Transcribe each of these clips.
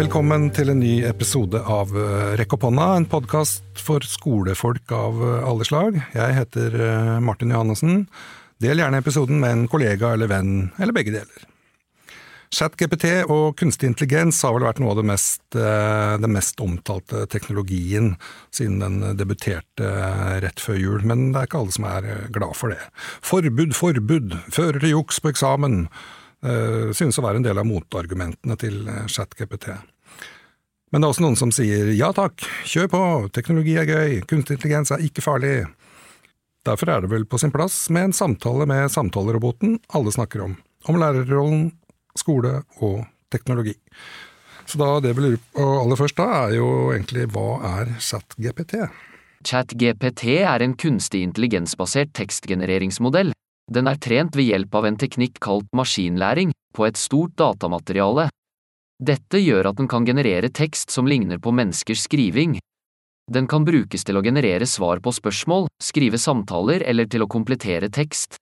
Velkommen til en ny episode av eh, Rekk opp hånda, en podkast for skolefolk av eh, alle slag. Jeg heter eh, Martin Johannessen. Del gjerne episoden med en kollega eller venn, eller begge deler. ChatGPT og kunstig intelligens har vel vært noe av det mest, det mest omtalte teknologien siden den debuterte rett før jul, men det er ikke alle som er glad for det. Forbud, forbud, fører til juks på eksamen synes å være en del av motargumentene til ChatGPT. Men det er også noen som sier ja takk, kjør på, teknologi er gøy, kunstig intelligens er ikke farlig. Derfor er det vel på sin plass med en samtale med samtaleroboten alle snakker om, om lærerrollen, skole og teknologi. Så da det vi lurer på aller først da, er jo egentlig hva er ChatGPT? ChatGPT er en kunstig intelligensbasert tekstgenereringsmodell. Den er trent ved hjelp av en teknikk kalt maskinlæring, på et stort datamateriale, dette gjør at den kan generere tekst som ligner på menneskers skriving. Den kan brukes til å generere svar på spørsmål, skrive samtaler eller til å komplettere tekst.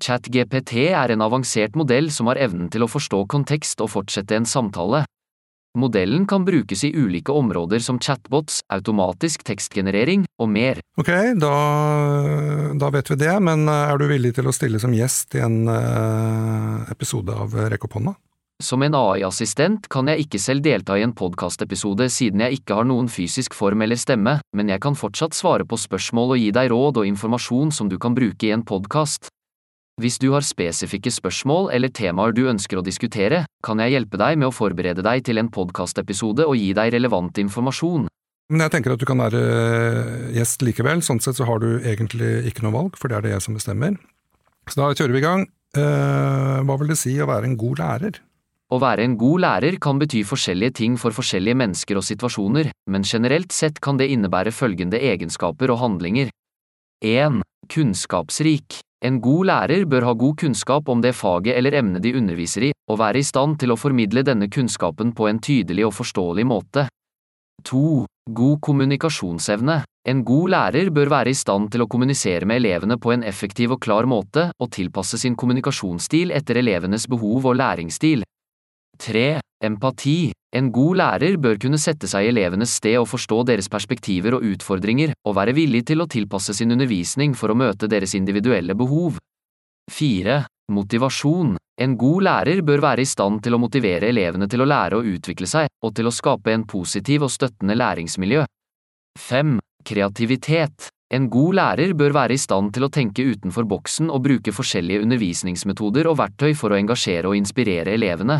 ChatGPT er en avansert modell som har evnen til å forstå kontekst og fortsette en samtale. Modellen kan brukes i ulike områder som chatbots, automatisk tekstgenerering og mer. Ok, da, da, vet vi det, men er du villig til å stille som gjest i en uh, episode av Rekk opp hånda? Som en AI-assistent kan jeg ikke selv delta i en podkastepisode siden jeg ikke har noen fysisk form eller stemme, men jeg kan fortsatt svare på spørsmål og gi deg råd og informasjon som du kan bruke i en podkast. Hvis du har spesifikke spørsmål eller temaer du ønsker å diskutere, kan jeg hjelpe deg med å forberede deg til en podkastepisode og gi deg relevant informasjon. Men jeg tenker at du kan være eh, gjest likevel, sånn sett så har du egentlig ikke noe valg, for det er det jeg som bestemmer. Så da kjører vi i gang. Eh, hva vil det si å være en god lærer? Å være en god lærer kan bety forskjellige ting for forskjellige mennesker og situasjoner, men generelt sett kan det innebære følgende egenskaper og handlinger. 1. Kunnskapsrik. En god lærer bør ha god kunnskap om det faget eller emnet de underviser i, og være i stand til å formidle denne kunnskapen på en tydelig og forståelig måte. 2. God kommunikasjonsevne. En god lærer bør være i stand til å kommunisere med elevene på en effektiv og klar måte, og tilpasse sin kommunikasjonsstil etter elevenes behov og læringsstil. 3. Empati. En god lærer bør kunne sette seg i elevenes sted og forstå deres perspektiver og utfordringer, og være villig til å tilpasse sin undervisning for å møte deres individuelle behov. 4. Motivasjon. En god lærer bør være i stand til å motivere elevene til å lære å utvikle seg, og til å skape en positiv og støttende læringsmiljø. 5. Kreativitet. En god lærer bør være i stand til å tenke utenfor boksen og bruke forskjellige undervisningsmetoder og verktøy for å engasjere og inspirere elevene.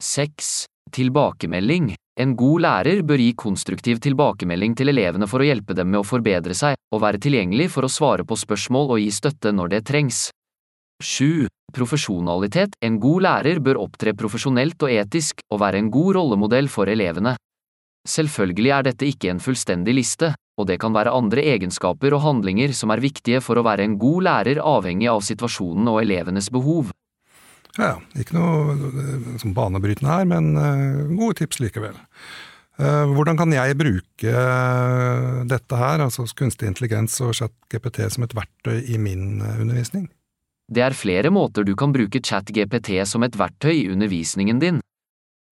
6. Tilbakemelding En god lærer bør gi konstruktiv tilbakemelding til elevene for å hjelpe dem med å forbedre seg, og være tilgjengelig for å svare på spørsmål og gi støtte når det trengs. 7. Profesjonalitet En god lærer bør opptre profesjonelt og etisk, og være en god rollemodell for elevene. Selvfølgelig er dette ikke en fullstendig liste, og det kan være andre egenskaper og handlinger som er viktige for å være en god lærer avhengig av situasjonen og elevenes behov. Ja, ikke noe eh, som banebrytende her, men uh, gode tips likevel. Uh, hvordan kan jeg bruke dette her, altså kunstig intelligens og ChatGPT som et verktøy i min undervisning? Det er flere måter du kan bruke ChatGPT som et verktøy i undervisningen din.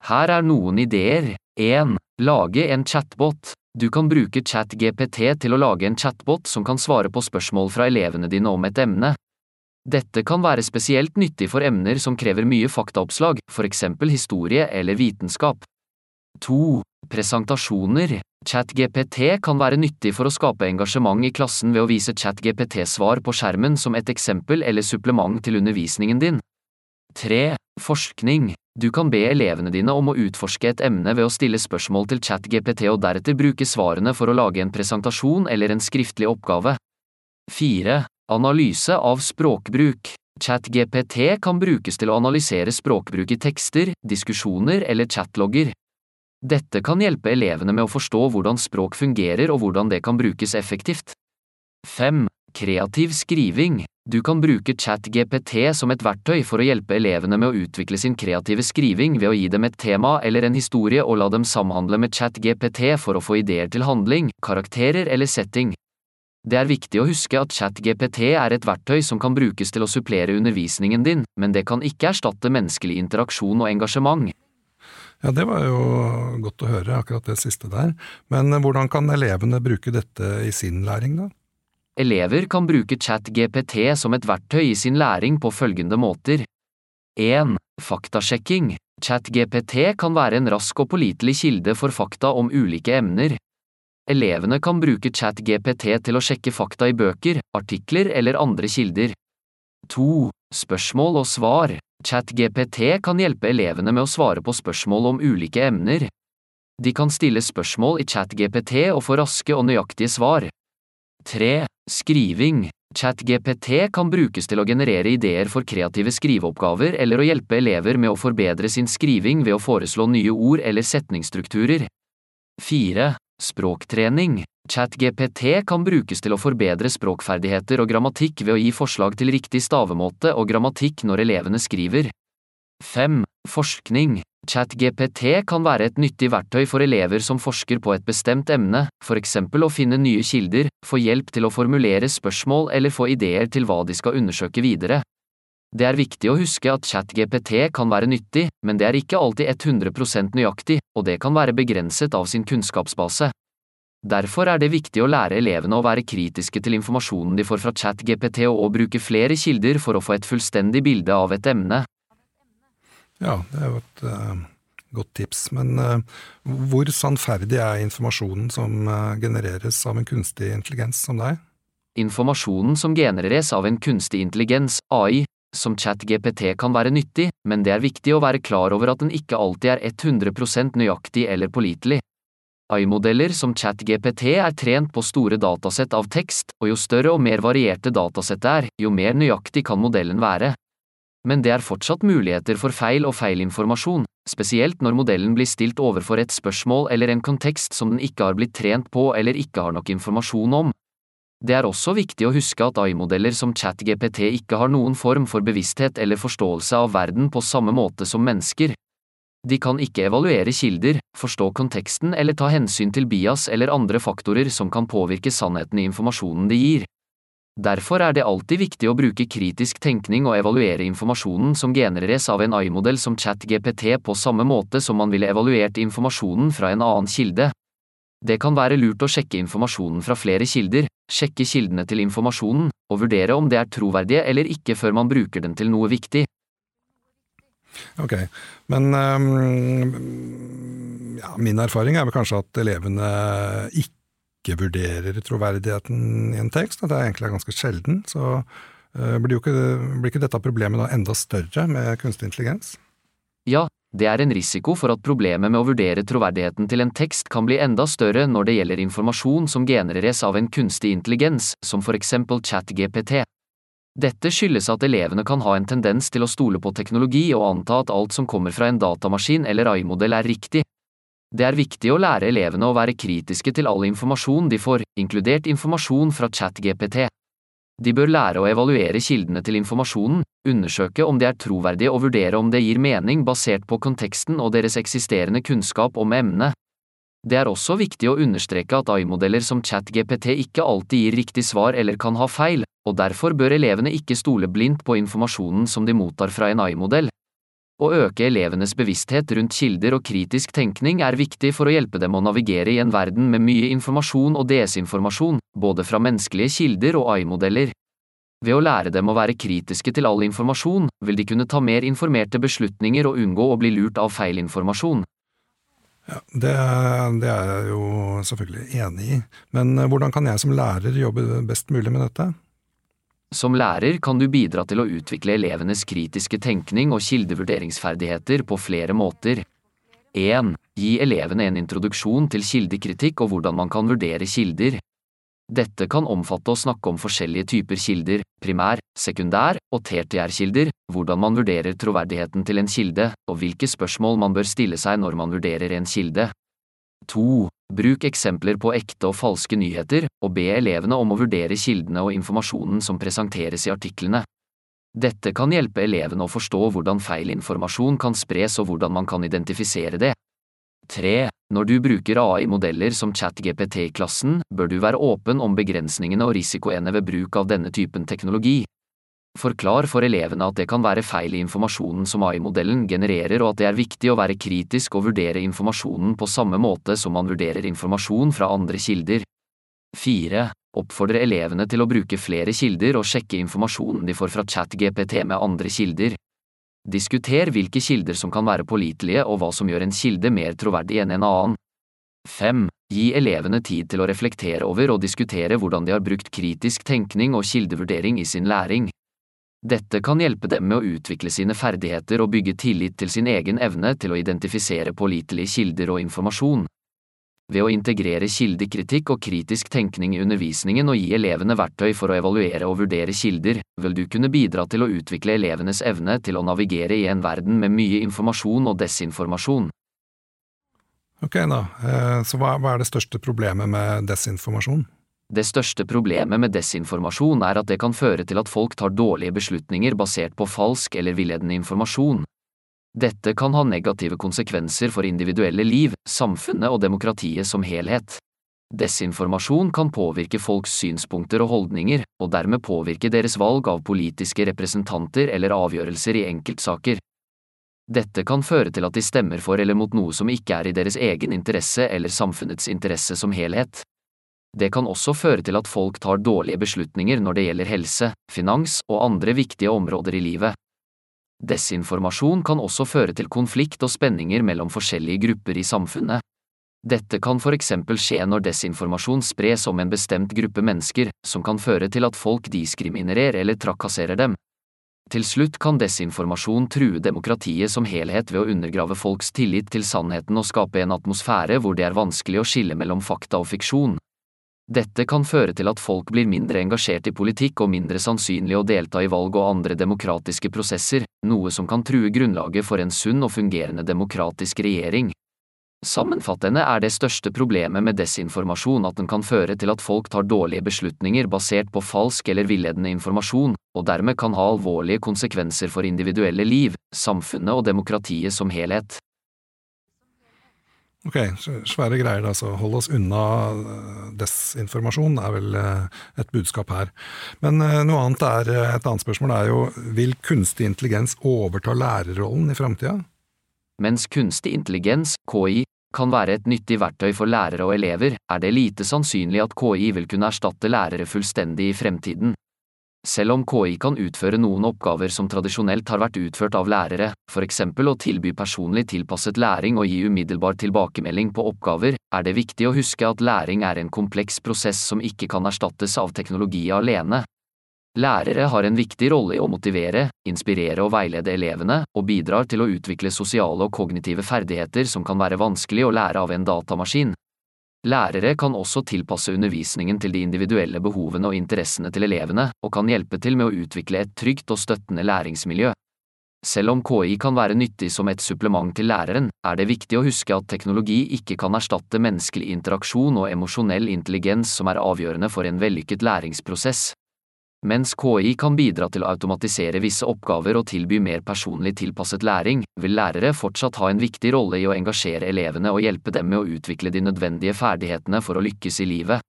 Her er noen ideer. 1. Lage en chatbot. Du kan bruke ChatGPT til å lage en chatbot som kan svare på spørsmål fra elevene dine om et emne. Dette kan være spesielt nyttig for emner som krever mye faktaoppslag, for eksempel historie eller vitenskap. 2. Presentasjoner ChatGPT kan være nyttig for å skape engasjement i klassen ved å vise ChatGPT-svar på skjermen som et eksempel eller supplement til undervisningen din. 3. Forskning Du kan be elevene dine om å utforske et emne ved å stille spørsmål til ChatGPT og deretter bruke svarene for å lage en presentasjon eller en skriftlig oppgave. 4. Analyse av språkbruk ChatGPT kan brukes til å analysere språkbruk i tekster, diskusjoner eller chatlogger. Dette kan hjelpe elevene med å forstå hvordan språk fungerer og hvordan det kan brukes effektivt. 5. Kreativ skriving Du kan bruke ChatGPT som et verktøy for å hjelpe elevene med å utvikle sin kreative skriving ved å gi dem et tema eller en historie og la dem samhandle med ChatGPT for å få ideer til handling, karakterer eller setting. Det er viktig å huske at ChatGPT er et verktøy som kan brukes til å supplere undervisningen din, men det kan ikke erstatte menneskelig interaksjon og engasjement. Ja, det var jo godt å høre, akkurat det siste der. Men hvordan kan elevene bruke dette i sin læring, da? Elever kan bruke ChatGPT som et verktøy i sin læring på følgende måter. 1. Faktasjekking. ChatGPT kan være en rask og pålitelig kilde for fakta om ulike emner. Elevene kan bruke ChatGPT til å sjekke fakta i bøker, artikler eller andre kilder. 2. Spørsmål og svar. ChatGPT kan hjelpe elevene med å svare på spørsmål om ulike emner. De kan stille spørsmål i ChatGPT og få raske og nøyaktige svar. 3. Skriving. ChatGPT kan brukes til å generere ideer for kreative skriveoppgaver eller å hjelpe elever med å forbedre sin skriving ved å foreslå nye ord eller setningsstrukturer. 4. Språktrening. ChatGPT kan brukes til å forbedre språkferdigheter og grammatikk ved å gi forslag til riktig stavemåte og grammatikk når elevene skriver. 5. Forskning. ChatGPT kan være et nyttig verktøy for elever som forsker på et bestemt emne, for eksempel å finne nye kilder, få hjelp til å formulere spørsmål eller få ideer til hva de skal undersøke videre. Det er viktig å huske at ChatGPT kan være nyttig, men det er ikke alltid 100 nøyaktig, og det kan være begrenset av sin kunnskapsbase. Derfor er det viktig å lære elevene å være kritiske til informasjonen de får fra ChatGPT og å bruke flere kilder for å få et fullstendig bilde av et emne. Ja, det er jo et uh, godt tips. Men uh, hvor sannferdig er informasjonen som uh, genereres av en kunstig intelligens som deg? Informasjonen som genereres av en kunstig intelligens, AI, som ChatGPT kan være nyttig, men det er viktig å være klar over at den ikke alltid er 100% nøyaktig eller pålitelig. AI-modeller som ChatGPT er trent på store datasett av tekst, og jo større og mer varierte datasettet er, jo mer nøyaktig kan modellen være. Men det er fortsatt muligheter for feil og feilinformasjon, spesielt når modellen blir stilt overfor et spørsmål eller en kontekst som den ikke har blitt trent på eller ikke har nok informasjon om. Det er også viktig å huske at AI-modeller som ChatGPT ikke har noen form for bevissthet eller forståelse av verden på samme måte som mennesker, de kan ikke evaluere kilder, forstå konteksten eller ta hensyn til bias eller andre faktorer som kan påvirke sannheten i informasjonen de gir. Derfor er det alltid viktig å bruke kritisk tenkning og evaluere informasjonen som genereres av en AI-modell som ChatGPT på samme måte som man ville evaluert informasjonen fra en annen kilde. Det kan være lurt å sjekke informasjonen fra flere kilder, sjekke kildene til informasjonen, og vurdere om det er troverdige eller ikke før man bruker den til noe viktig. Ok, men um, ja, min erfaring er vel kanskje at elevene ikke vurderer troverdigheten i en tekst. At det egentlig er ganske sjelden. Så uh, blir, ikke, blir ikke dette problemet da enda større med kunstig intelligens? Ja, det er en risiko for at problemet med å vurdere troverdigheten til en tekst kan bli enda større når det gjelder informasjon som genereres av en kunstig intelligens, som for eksempel ChatGPT. Dette skyldes at elevene kan ha en tendens til å stole på teknologi og anta at alt som kommer fra en datamaskin eller AI-modell er riktig. Det er viktig å lære elevene å være kritiske til all informasjon de får, inkludert informasjon fra ChatGPT. De bør lære å evaluere kildene til informasjonen, undersøke om de er troverdige og vurdere om det gir mening basert på konteksten og deres eksisterende kunnskap om emnet. Det er også viktig å understreke at AI-modeller som ChatGPT ikke alltid gir riktig svar eller kan ha feil, og derfor bør elevene ikke stole blindt på informasjonen som de mottar fra en AI-modell. Å øke elevenes bevissthet rundt kilder og kritisk tenkning er viktig for å hjelpe dem å navigere i en verden med mye informasjon og desinformasjon, både fra menneskelige kilder og AI-modeller. Ved å lære dem å være kritiske til all informasjon, vil de kunne ta mer informerte beslutninger og unngå å bli lurt av feilinformasjon. Ja, det, det, er jeg jo selvfølgelig enig i, men eh, hvordan kan jeg som lærer jobbe best mulig med dette? Som lærer kan du bidra til å utvikle elevenes kritiske tenkning og kildevurderingsferdigheter på flere måter. 1. Gi elevene en introduksjon til kildekritikk og hvordan man kan vurdere kilder. Dette kan omfatte å snakke om forskjellige typer kilder, primær-, sekundær- og tertiærkilder, hvordan man vurderer troverdigheten til en kilde, og hvilke spørsmål man bør stille seg når man vurderer en kilde. 2. Bruk eksempler på ekte og falske nyheter, og be elevene om å vurdere kildene og informasjonen som presenteres i artiklene. Dette kan hjelpe elevene å forstå hvordan feilinformasjon kan spres og hvordan man kan identifisere det. 3. Når du bruker AI-modeller som ChatGPT i klassen, bør du være åpen om begrensningene og risikoene ved bruk av denne typen teknologi. Forklar for elevene at det kan være feil i informasjonen som AI-modellen genererer og at det er viktig å være kritisk og vurdere informasjonen på samme måte som man vurderer informasjon fra andre kilder. 4. Oppfordre elevene til å bruke flere kilder og sjekke informasjonen de får fra ChatGPT med andre kilder. Diskuter hvilke kilder som kan være pålitelige og hva som gjør en kilde mer troverdig enn en annen. 5. Gi elevene tid til å reflektere over og diskutere hvordan de har brukt kritisk tenkning og kildevurdering i sin læring. Dette kan hjelpe dem med å utvikle sine ferdigheter og bygge tillit til sin egen evne til å identifisere pålitelige kilder og informasjon. Ved å integrere kildekritikk og kritisk tenkning i undervisningen og gi elevene verktøy for å evaluere og vurdere kilder, vil du kunne bidra til å utvikle elevenes evne til å navigere i en verden med mye informasjon og desinformasjon. Ok, da. Eh, så hva, er det største problemet med desinformasjon? Det største problemet med desinformasjon er at det kan føre til at folk tar dårlige beslutninger basert på falsk eller villedende informasjon. Dette kan ha negative konsekvenser for individuelle liv, samfunnet og demokratiet som helhet. Desinformasjon kan påvirke folks synspunkter og holdninger, og dermed påvirke deres valg av politiske representanter eller avgjørelser i enkeltsaker. Dette kan føre til at de stemmer for eller mot noe som ikke er i deres egen interesse eller samfunnets interesse som helhet. Det kan også føre til at folk tar dårlige beslutninger når det gjelder helse, finans og andre viktige områder i livet. Desinformasjon kan også føre til konflikt og spenninger mellom forskjellige grupper i samfunnet. Dette kan for eksempel skje når desinformasjon spres om en bestemt gruppe mennesker, som kan føre til at folk diskriminerer eller trakasserer dem. Til slutt kan desinformasjon true demokratiet som helhet ved å undergrave folks tillit til sannheten og skape en atmosfære hvor det er vanskelig å skille mellom fakta og fiksjon. Dette kan føre til at folk blir mindre engasjert i politikk og mindre sannsynlig å delta i valg og andre demokratiske prosesser, noe som kan true grunnlaget for en sunn og fungerende demokratisk regjering. Sammenfattende er det største problemet med desinformasjon at den kan føre til at folk tar dårlige beslutninger basert på falsk eller villedende informasjon, og dermed kan ha alvorlige konsekvenser for individuelle liv, samfunnet og demokratiet som helhet. Ok, svære greier. altså. Hold oss unna eh, desinformasjon, er vel eh, et budskap her. Men eh, noe annet er, et annet spørsmål er jo vil kunstig intelligens overta lærerrollen i framtida? Mens kunstig intelligens, KI, kan være et nyttig verktøy for lærere og elever, er det lite sannsynlig at KI vil kunne erstatte lærere fullstendig i fremtiden. Selv om KI kan utføre noen oppgaver som tradisjonelt har vært utført av lærere, for eksempel å tilby personlig tilpasset læring og gi umiddelbar tilbakemelding på oppgaver, er det viktig å huske at læring er en kompleks prosess som ikke kan erstattes av teknologi alene. Lærere har en viktig rolle i å motivere, inspirere og veilede elevene, og bidrar til å utvikle sosiale og kognitive ferdigheter som kan være vanskelig å lære av en datamaskin. Lærere kan også tilpasse undervisningen til de individuelle behovene og interessene til elevene, og kan hjelpe til med å utvikle et trygt og støttende læringsmiljø. Selv om KI kan være nyttig som et supplement til læreren, er det viktig å huske at teknologi ikke kan erstatte menneskelig interaksjon og emosjonell intelligens som er avgjørende for en vellykket læringsprosess. Mens KI kan bidra til å automatisere visse oppgaver og tilby mer personlig tilpasset læring, vil lærere fortsatt ha en viktig rolle i å engasjere elevene og hjelpe dem med å utvikle de nødvendige ferdighetene for å lykkes i livet.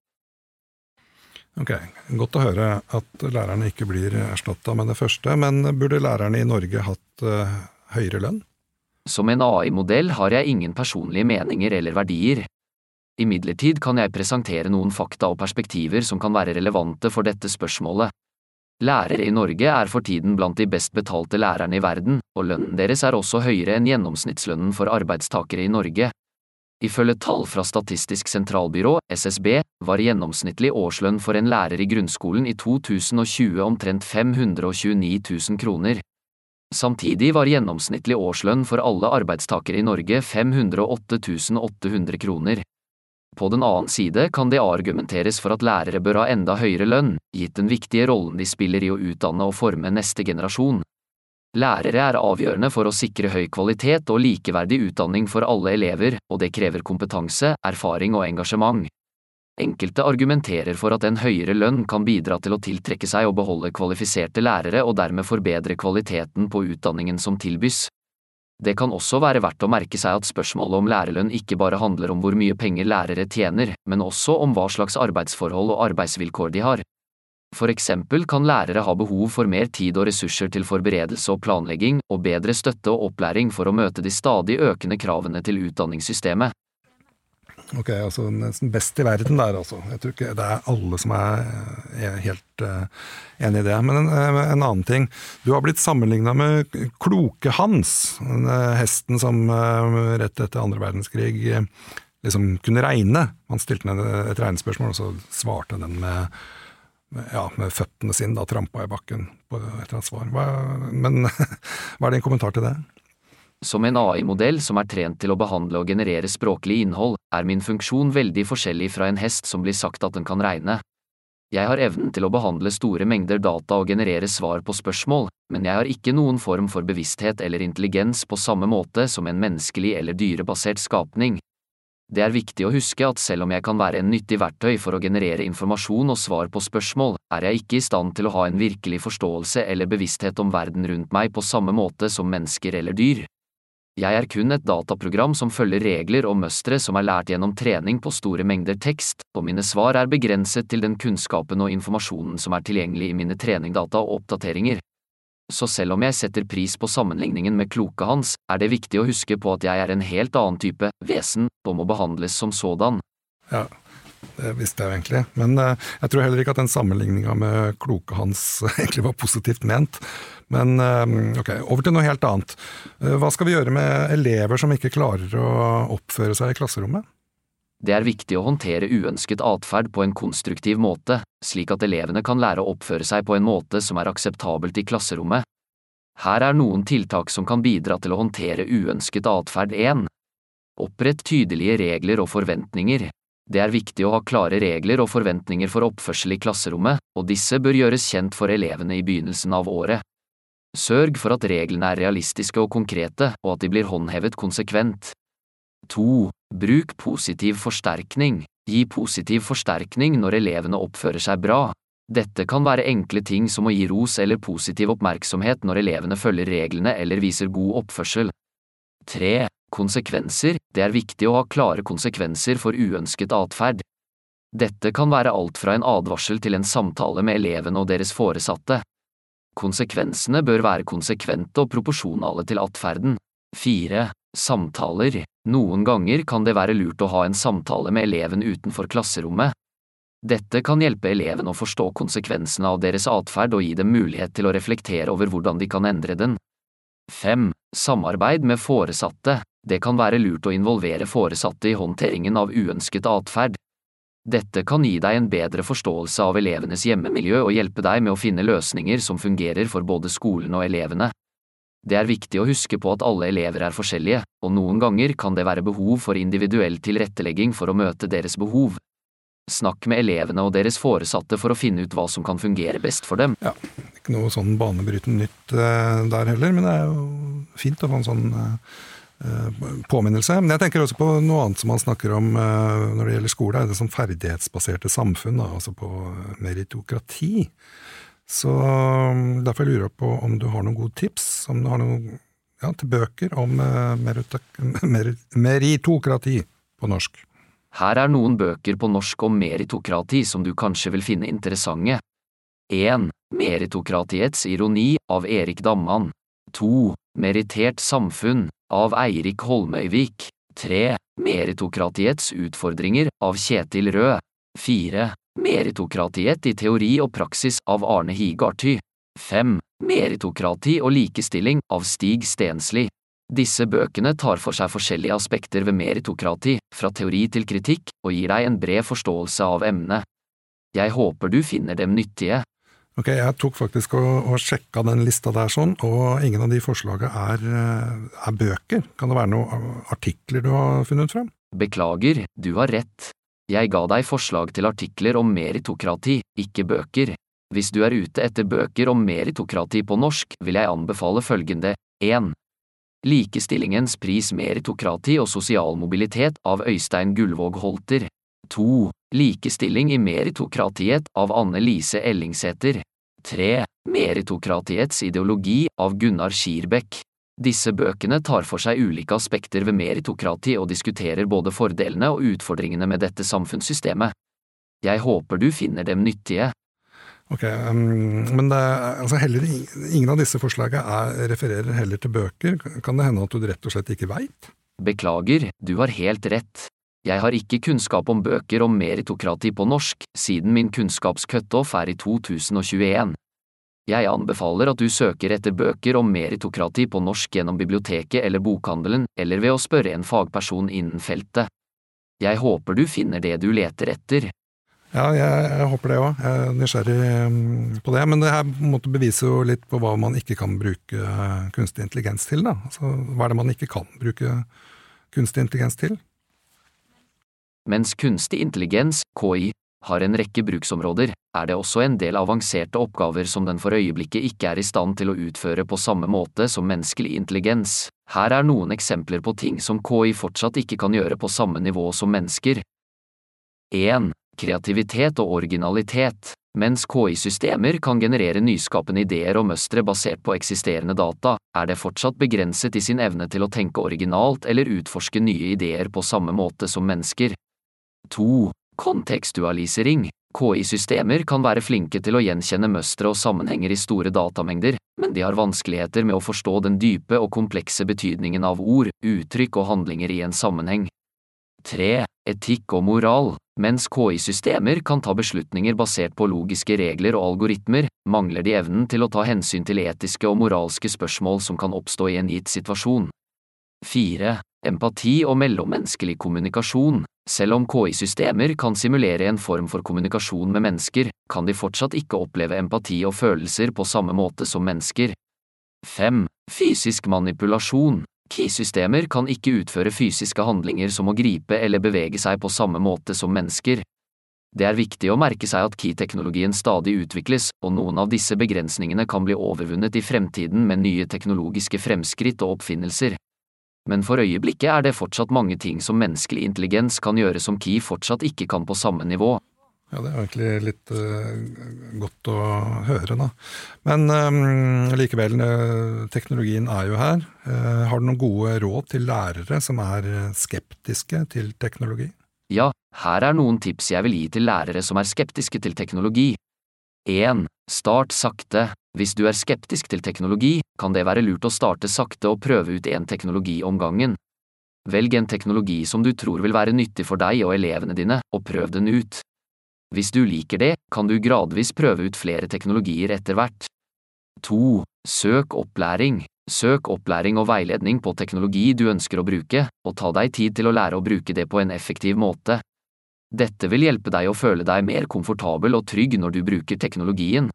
Ok, Godt å høre at lærerne ikke blir erstatta med det første, men burde lærerne i Norge hatt uh, høyere lønn? Som en AI-modell har jeg ingen personlige meninger eller verdier. Imidlertid kan jeg presentere noen fakta og perspektiver som kan være relevante for dette spørsmålet. Lærere i Norge er for tiden blant de best betalte lærerne i verden, og lønnen deres er også høyere enn gjennomsnittslønnen for arbeidstakere i Norge. Ifølge tall fra Statistisk sentralbyrå, SSB, var gjennomsnittlig årslønn for en lærer i grunnskolen i 2020 omtrent 529 000 kroner. Samtidig var gjennomsnittlig årslønn for alle arbeidstakere i Norge 508 800 kroner. På den annen side kan det argumenteres for at lærere bør ha enda høyere lønn, gitt den viktige rollen de spiller i å utdanne og forme neste generasjon. Lærere er avgjørende for å sikre høy kvalitet og likeverdig utdanning for alle elever, og det krever kompetanse, erfaring og engasjement. Enkelte argumenterer for at en høyere lønn kan bidra til å tiltrekke seg og beholde kvalifiserte lærere og dermed forbedre kvaliteten på utdanningen som tilbys. Det kan også være verdt å merke seg at spørsmålet om lærerlønn ikke bare handler om hvor mye penger lærere tjener, men også om hva slags arbeidsforhold og arbeidsvilkår de har. For eksempel kan lærere ha behov for mer tid og ressurser til forberedelse og planlegging, og bedre støtte og opplæring for å møte de stadig økende kravene til utdanningssystemet. Ok, altså nesten best i verden der, altså. Jeg tror ikke det er alle som er, er helt uh, enig i det. Men en, eh, en, annen ting. Du har blitt sammenligna med Kloke-Hans, uh, hesten som uh, rett etter andre verdenskrig liksom kunne regne. Han stilte ned et regnespørsmål, og så svarte den med, med, ja, med føttene sine, da trampa i bakken på et eller annet svar. Hva, men hva er din kommentar til det? Som en AI-modell som er trent til å behandle og generere språklig innhold, er min funksjon veldig forskjellig fra en hest som blir sagt at den kan regne. Jeg har evnen til å behandle store mengder data og generere svar på spørsmål, men jeg har ikke noen form for bevissthet eller intelligens på samme måte som en menneskelig eller dyrebasert skapning. Det er viktig å huske at selv om jeg kan være en nyttig verktøy for å generere informasjon og svar på spørsmål, er jeg ikke i stand til å ha en virkelig forståelse eller bevissthet om verden rundt meg på samme måte som mennesker eller dyr. Jeg er kun et dataprogram som følger regler og mønstre som er lært gjennom trening på store mengder tekst, og mine svar er begrenset til den kunnskapen og informasjonen som er tilgjengelig i mine treningdata og oppdateringer. Så selv om jeg setter pris på sammenligningen med kloke hans, er det viktig å huske på at jeg er en helt annen type vesen og må behandles som sådan. Ja, det visste jeg jo egentlig, men uh, jeg tror heller ikke at den sammenligninga med kloke hans egentlig var positivt ment. Men eh, ok, over til noe helt annet. Eh, hva skal vi gjøre med elever som ikke klarer å oppføre seg i klasserommet? Det er viktig å håndtere uønsket atferd på en konstruktiv måte, slik at elevene kan lære å oppføre seg på en måte som er akseptabelt i klasserommet. Her er noen tiltak som kan bidra til å håndtere uønsket atferd 1. Opprett tydelige regler og forventninger. Det er viktig å ha klare regler og forventninger for oppførsel i klasserommet, og disse bør gjøres kjent for elevene i begynnelsen av året. Sørg for at reglene er realistiske og konkrete, og at de blir håndhevet konsekvent. 2. Bruk positiv forsterkning. Gi positiv forsterkning når elevene oppfører seg bra. Dette kan være enkle ting som å gi ros eller positiv oppmerksomhet når elevene følger reglene eller viser god oppførsel. 3. Konsekvenser. Det er viktig å ha klare konsekvenser for uønsket atferd. Dette kan være alt fra en advarsel til en samtale med elevene og deres foresatte. Konsekvensene bør være konsekvente og proporsjonale til atferden. 4. Samtaler. Noen ganger kan det være lurt å ha en samtale med eleven utenfor klasserommet. Dette kan hjelpe eleven å forstå konsekvensene av deres atferd og gi dem mulighet til å reflektere over hvordan de kan endre den. 5. Samarbeid med foresatte. Det kan være lurt å involvere foresatte i håndteringen av uønsket atferd. Dette kan gi deg en bedre forståelse av elevenes hjemmemiljø og hjelpe deg med å finne løsninger som fungerer for både skolen og elevene. Det er viktig å huske på at alle elever er forskjellige, og noen ganger kan det være behov for individuell tilrettelegging for å møte deres behov. Snakk med elevene og deres foresatte for å finne ut hva som kan fungere best for dem. Ja, Ikke noe sånn banebrytende nytt uh, der heller, men det er jo fint å få en sånn Eh, påminnelse. Men jeg tenker også på noe annet som man snakker om eh, når det gjelder skole, det som ferdighetsbaserte samfunn, altså på meritokrati. Så mm, derfor lurer jeg på om du har noen gode tips om du har noen, ja, til bøker om eh, meritokrati på norsk. Her er noen bøker på norsk om meritokrati som du kanskje vil finne interessante. 1. Meritokratiets ironi av Erik Damman. 2. Merittert samfunn av Eirik Holmøyvik. 3. Meritokratiets utfordringer av Kjetil Rød. 4. Meritokratiet i teori og praksis av Arne Higarty. 5. Meritokrati og likestilling av Stig Stensli. Disse bøkene tar for seg forskjellige aspekter ved meritokrati, fra teori til kritikk, og gir deg en bred forståelse av emnet. Jeg håper du finner dem nyttige. Ok, jeg tok faktisk og, og sjekka den lista der sånn, og ingen av de forslagene er, eh, er, bøker. Kan det være noen artikler du har funnet frem? Beklager, du har rett. Jeg ga deg forslag til artikler om meritokrati, ikke bøker. Hvis du er ute etter bøker om meritokrati på norsk, vil jeg anbefale følgende 1. Likestillingens pris meritokrati og sosial mobilitet av Øystein Gullvåg Holter. 2. Likestilling i meritokratiet av Anne Lise Ellingsæter. 3. Meritokratiets ideologi av Gunnar Skirbekk. Disse bøkene tar for seg ulike aspekter ved meritokrati og diskuterer både fordelene og utfordringene med dette samfunnssystemet. Jeg håper du finner dem nyttige. Ok, um, Men det, altså heller, ingen av disse forslagene refererer heller til bøker. Kan det hende at du rett og slett ikke veit? Beklager, du har helt rett. Jeg har ikke kunnskap om bøker om meritokrati på norsk, siden min kunnskapscutoff er i 2021. Jeg anbefaler at du søker etter bøker om meritokrati på norsk gjennom biblioteket eller bokhandelen, eller ved å spørre en fagperson innen feltet. Jeg håper du finner det du leter etter. Ja, jeg, jeg håper det òg. Jeg er nysgjerrig mm, på det. Men det her måtte bevise jo litt på hva man ikke kan bruke eh, kunstig intelligens til. da. Altså, hva er det man ikke kan bruke kunstig intelligens til? Mens kunstig intelligens, KI, har en rekke bruksområder, er det også en del avanserte oppgaver som den for øyeblikket ikke er i stand til å utføre på samme måte som menneskelig intelligens. Her er noen eksempler på ting som KI fortsatt ikke kan gjøre på samme nivå som mennesker. 1 kreativitet og originalitet. Mens KI-systemer kan generere nyskapende ideer og mønstre basert på eksisterende data, er det fortsatt begrenset i sin evne til å tenke originalt eller utforske nye ideer på samme måte som mennesker. 2. Kontekstualisering. KI-systemer kan være flinke til å gjenkjenne mønstre og sammenhenger i store datamengder, men de har vanskeligheter med å forstå den dype og komplekse betydningen av ord, uttrykk og handlinger i en sammenheng. 3. Etikk og moral. Mens KI-systemer kan ta beslutninger basert på logiske regler og algoritmer, mangler de evnen til å ta hensyn til etiske og moralske spørsmål som kan oppstå i en gitt situasjon. 4. Empati og mellommenneskelig kommunikasjon. Selv om KI-systemer kan simulere en form for kommunikasjon med mennesker, kan de fortsatt ikke oppleve empati og følelser på samme måte som mennesker. 5. Fysisk manipulasjon. KI-systemer kan ikke utføre fysiske handlinger som å gripe eller bevege seg på samme måte som mennesker. Det er viktig å merke seg at KI-teknologien stadig utvikles, og noen av disse begrensningene kan bli overvunnet i fremtiden med nye teknologiske fremskritt og oppfinnelser. Men for øyeblikket er det fortsatt mange ting som menneskelig intelligens kan gjøre som KI fortsatt ikke kan på samme nivå. Ja, det er egentlig litt uh, godt å høre, da. Men um, likevel, uh, teknologien er jo her. Uh, har du noen gode råd til lærere som er skeptiske til teknologi? Ja, her er noen tips jeg vil gi til lærere som er skeptiske til teknologi. 1. Start sakte. Hvis du er skeptisk til teknologi, kan det være lurt å starte sakte og prøve ut en teknologi om gangen. Velg en teknologi som du tror vil være nyttig for deg og elevene dine, og prøv den ut. Hvis du liker det, kan du gradvis prøve ut flere teknologier etter hvert. 2. Søk opplæring. Søk opplæring og veiledning på teknologi du ønsker å bruke, og ta deg tid til å lære å bruke det på en effektiv måte. Dette vil hjelpe deg å føle deg mer komfortabel og trygg når du bruker teknologien.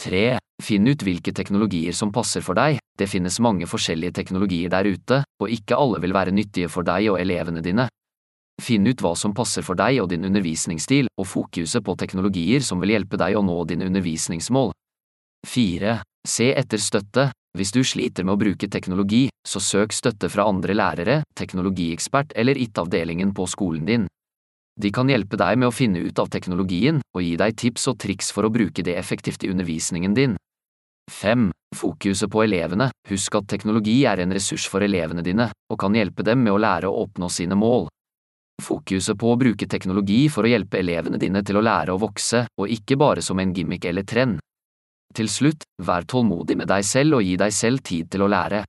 3. Finn ut hvilke teknologier som passer for deg, det finnes mange forskjellige teknologier der ute, og ikke alle vil være nyttige for deg og elevene dine. Finn ut hva som passer for deg og din undervisningsstil, og fokuset på teknologier som vil hjelpe deg å nå dine undervisningsmål. 4. Se etter støtte. Hvis du sliter med å bruke teknologi, så søk støtte fra andre lærere, teknologiekspert eller IT-avdelingen på skolen din. De kan hjelpe deg med å finne ut av teknologien og gi deg tips og triks for å bruke det effektivt i undervisningen din. 5. Fokuset på elevene. Husk at teknologi er en ressurs for elevene dine, og kan hjelpe dem med å lære å oppnå sine mål. Fokuset på å bruke teknologi for å hjelpe elevene dine til å lære å vokse, og ikke bare som en gimmick eller trend. Til slutt, vær tålmodig med deg selv og gi deg selv tid til å lære.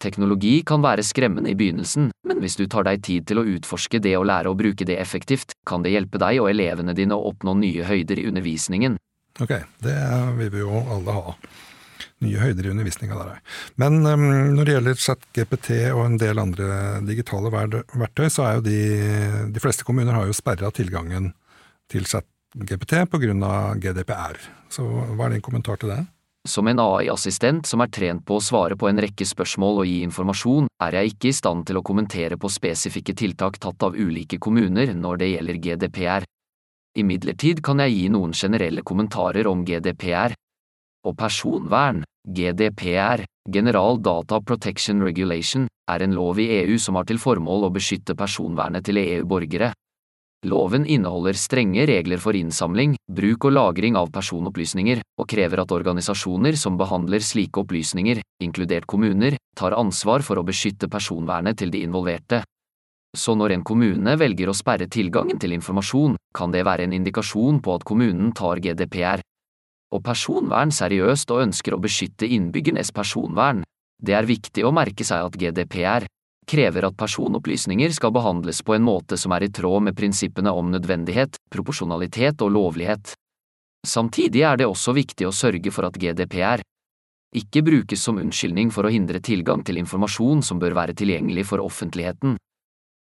Teknologi kan være skremmende i begynnelsen, men hvis du tar deg tid til å utforske det og lære å bruke det effektivt, kan det hjelpe deg og elevene dine å oppnå nye høyder i undervisningen. Ok, det vil vi jo alle ha nye høyder i undervisninga der. Men um, når det gjelder ChatGPT og en del andre digitale verktøy, så er jo de De fleste kommuner har jo sperra tilgangen til ChatGPT pga. GDPR. Så hva er din kommentar til det? Som en AI-assistent som er trent på å svare på en rekke spørsmål og gi informasjon, er jeg ikke i stand til å kommentere på spesifikke tiltak tatt av ulike kommuner når det gjelder GDPR. Imidlertid kan jeg gi noen generelle kommentarer om GDPR. Og personvern, GDPR, General Data Protection Regulation, er en lov i EU som har til formål å beskytte personvernet til EU-borgere. Loven inneholder strenge regler for innsamling, bruk og lagring av personopplysninger, og krever at organisasjoner som behandler slike opplysninger, inkludert kommuner, tar ansvar for å beskytte personvernet til de involverte. Så når en kommune velger å sperre tilgangen til informasjon, kan det være en indikasjon på at kommunen tar GDPR og personvern seriøst og ønsker å beskytte innbyggernes personvern. Det er viktig å merke seg at GDPR krever at personopplysninger skal behandles på en måte som er i tråd med prinsippene om nødvendighet, proporsjonalitet og lovlighet. Samtidig er det også viktig å sørge for at GDPR ikke brukes som unnskyldning for å hindre tilgang til informasjon som bør være tilgjengelig for offentligheten.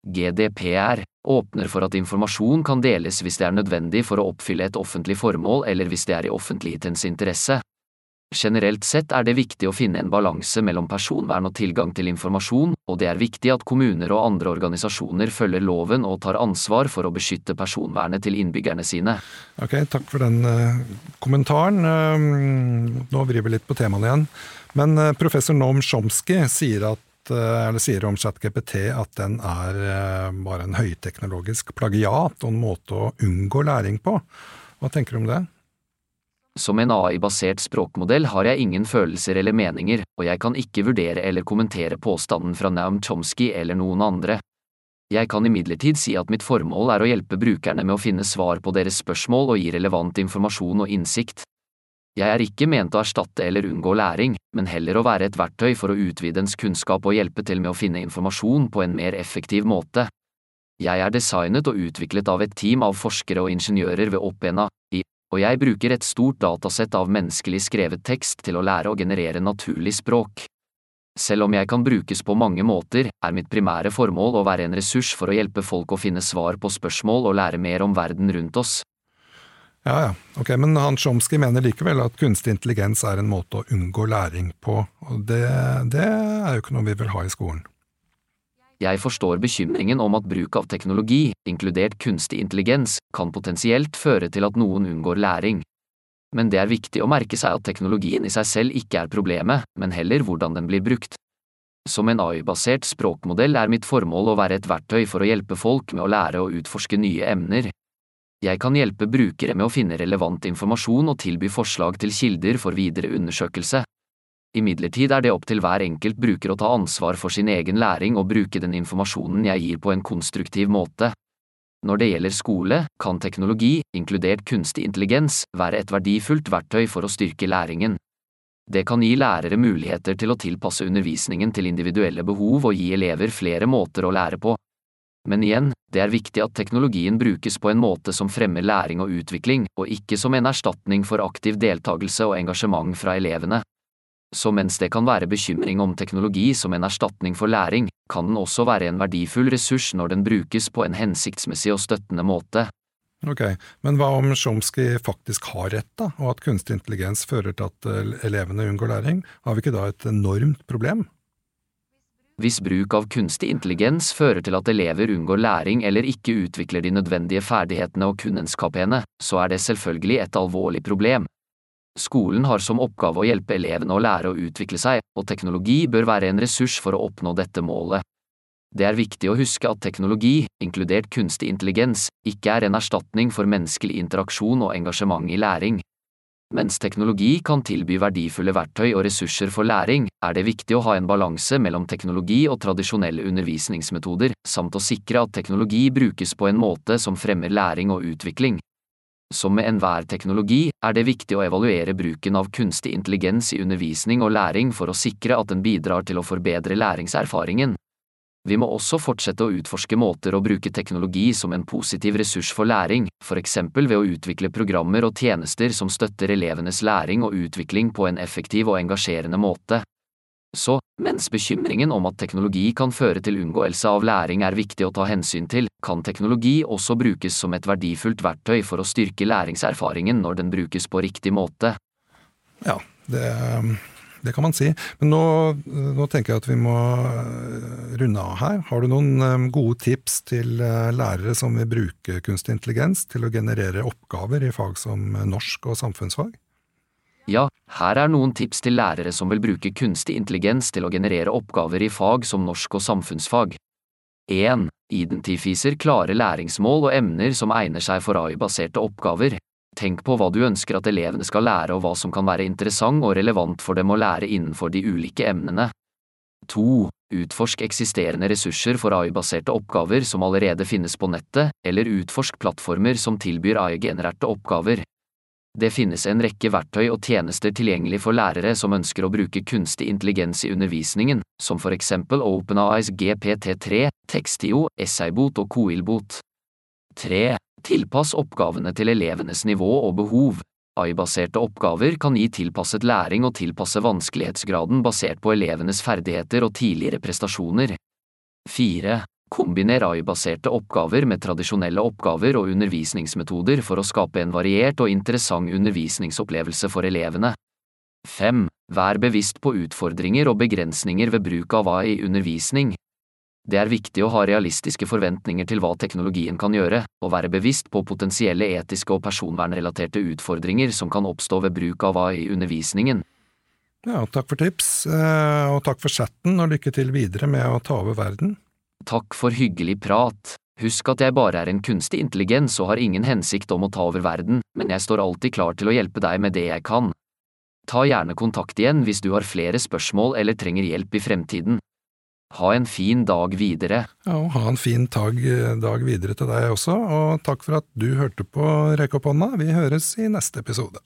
GDPR åpner for at informasjon kan deles hvis det er nødvendig for å oppfylle et offentlig formål eller hvis det er i offentlighetens interesse. Generelt sett er det viktig å finne en balanse mellom personvern og tilgang til informasjon, og det er viktig at kommuner og andre organisasjoner følger loven og tar ansvar for å beskytte personvernet til innbyggerne sine. Ok, takk for den uh, kommentaren. Uh, nå vrir vi litt på temaene igjen. Men uh, professor Noam Chomsky sier, at, sier om ChatGPT at den er bare en høyteknologisk plagiat og en måte å unngå læring på. Hva tenker du om det? Som en AI-basert språkmodell har jeg ingen følelser eller meninger, og jeg kan ikke vurdere eller kommentere påstanden fra Naum Chomsky eller noen andre. Jeg kan imidlertid si at mitt formål er å hjelpe brukerne med å finne svar på deres spørsmål og gi relevant informasjon og innsikt. Jeg er ikke ment å erstatte eller unngå læring, men heller å være et verktøy for å utvide ens kunnskap og hjelpe til med å finne informasjon på en mer effektiv måte. Jeg er designet og utviklet av et team av forskere og ingeniører ved Oppena, i og jeg bruker et stort datasett av menneskelig skrevet tekst til å lære å generere naturlig språk. Selv om jeg kan brukes på mange måter, er mitt primære formål å være en ressurs for å hjelpe folk å finne svar på spørsmål og lære mer om verden rundt oss. Ja, ja, ok, men han Chomsky mener likevel at kunstig intelligens er en måte å unngå læring på, og det, det er jo ikke noe vi vil ha i skolen. Jeg forstår bekymringen om at bruk av teknologi, inkludert kunstig intelligens, kan potensielt føre til at noen unngår læring. Men det er viktig å merke seg at teknologien i seg selv ikke er problemet, men heller hvordan den blir brukt. Som en AI-basert språkmodell er mitt formål å være et verktøy for å hjelpe folk med å lære å utforske nye emner. Jeg kan hjelpe brukere med å finne relevant informasjon og tilby forslag til kilder for videre undersøkelse. Imidlertid er det opp til hver enkelt bruker å ta ansvar for sin egen læring og bruke den informasjonen jeg gir på en konstruktiv måte. Når det gjelder skole, kan teknologi, inkludert kunstig intelligens, være et verdifullt verktøy for å styrke læringen. Det kan gi lærere muligheter til å tilpasse undervisningen til individuelle behov og gi elever flere måter å lære på. Men igjen, det er viktig at teknologien brukes på en måte som fremmer læring og utvikling, og ikke som en erstatning for aktiv deltakelse og engasjement fra elevene. Så mens det kan være bekymring om teknologi som en erstatning for læring, kan den også være en verdifull ressurs når den brukes på en hensiktsmessig og støttende måte. Ok, Men hva om Chomsky faktisk har rett, da, og at kunstig intelligens fører til at eh, elevene unngår læring? Har vi ikke da et enormt problem? Hvis bruk av kunstig intelligens fører til at elever unngår læring eller ikke utvikler de nødvendige ferdighetene og kunnskapene, så er det selvfølgelig et alvorlig problem. Skolen har som oppgave å hjelpe elevene å lære å utvikle seg, og teknologi bør være en ressurs for å oppnå dette målet. Det er viktig å huske at teknologi, inkludert kunstig intelligens, ikke er en erstatning for menneskelig interaksjon og engasjement i læring. Mens teknologi kan tilby verdifulle verktøy og ressurser for læring, er det viktig å ha en balanse mellom teknologi og tradisjonelle undervisningsmetoder, samt å sikre at teknologi brukes på en måte som fremmer læring og utvikling. Som med enhver teknologi er det viktig å evaluere bruken av kunstig intelligens i undervisning og læring for å sikre at den bidrar til å forbedre læringserfaringen. Vi må også fortsette å utforske måter å bruke teknologi som en positiv ressurs for læring, for eksempel ved å utvikle programmer og tjenester som støtter elevenes læring og utvikling på en effektiv og engasjerende måte. Så, mens bekymringen om at teknologi kan føre til unngåelse av læring er viktig å ta hensyn til, kan teknologi også brukes som et verdifullt verktøy for å styrke læringserfaringen når den brukes på riktig måte. Ja, det, det kan man si. Men nå, nå, tenker jeg at vi må eh, runde av her. Har du noen eh, gode tips til eh, lærere som vil bruke kunstig intelligens til å generere oppgaver i fag som norsk og samfunnsfag? Ja, her er noen tips til lærere som vil bruke kunstig intelligens til å generere oppgaver i fag som norsk og samfunnsfag. 1. Identifiser klare læringsmål og emner som egner seg for AI-baserte oppgaver. Tenk på hva du ønsker at elevene skal lære og hva som kan være interessant og relevant for dem å lære innenfor de ulike emnene. 2. Utforsk eksisterende ressurser for AI-baserte oppgaver som allerede finnes på nettet, eller utforsk plattformer som tilbyr AI-genererte oppgaver. Det finnes en rekke verktøy og tjenester tilgjengelig for lærere som ønsker å bruke kunstig intelligens i undervisningen, som for eksempel OpenAIs GPT3, Textio, Essaybot og Coilbot. 3. Tilpass oppgavene til elevenes nivå og behov. AI-baserte oppgaver kan gi tilpasset læring og tilpasse vanskelighetsgraden basert på elevenes ferdigheter og tidligere prestasjoner. 4. Kombiner AI-baserte oppgaver med tradisjonelle oppgaver og undervisningsmetoder for å skape en variert og interessant undervisningsopplevelse for elevene. 5. Vær bevisst på utfordringer og begrensninger ved bruk av AI i undervisning. Det er viktig å ha realistiske forventninger til hva teknologien kan gjøre, og være bevisst på potensielle etiske og personvernrelaterte utfordringer som kan oppstå ved bruk av AI i undervisningen. Ja, takk for tips, eh, og takk for chatten, og lykke til videre med å ta over verden. Takk for hyggelig prat. Husk at jeg bare er en kunstig intelligens og har ingen hensikt om å ta over verden, men jeg står alltid klar til å hjelpe deg med det jeg kan. Ta gjerne kontakt igjen hvis du har flere spørsmål eller trenger hjelp i fremtiden. Ha en fin dag videre. Ja, og ha en fin dag, dag videre til deg også, og takk for at du hørte på Rekk opp hånda. Vi høres i neste episode.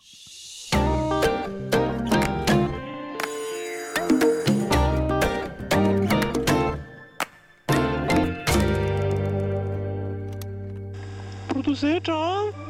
Produsert av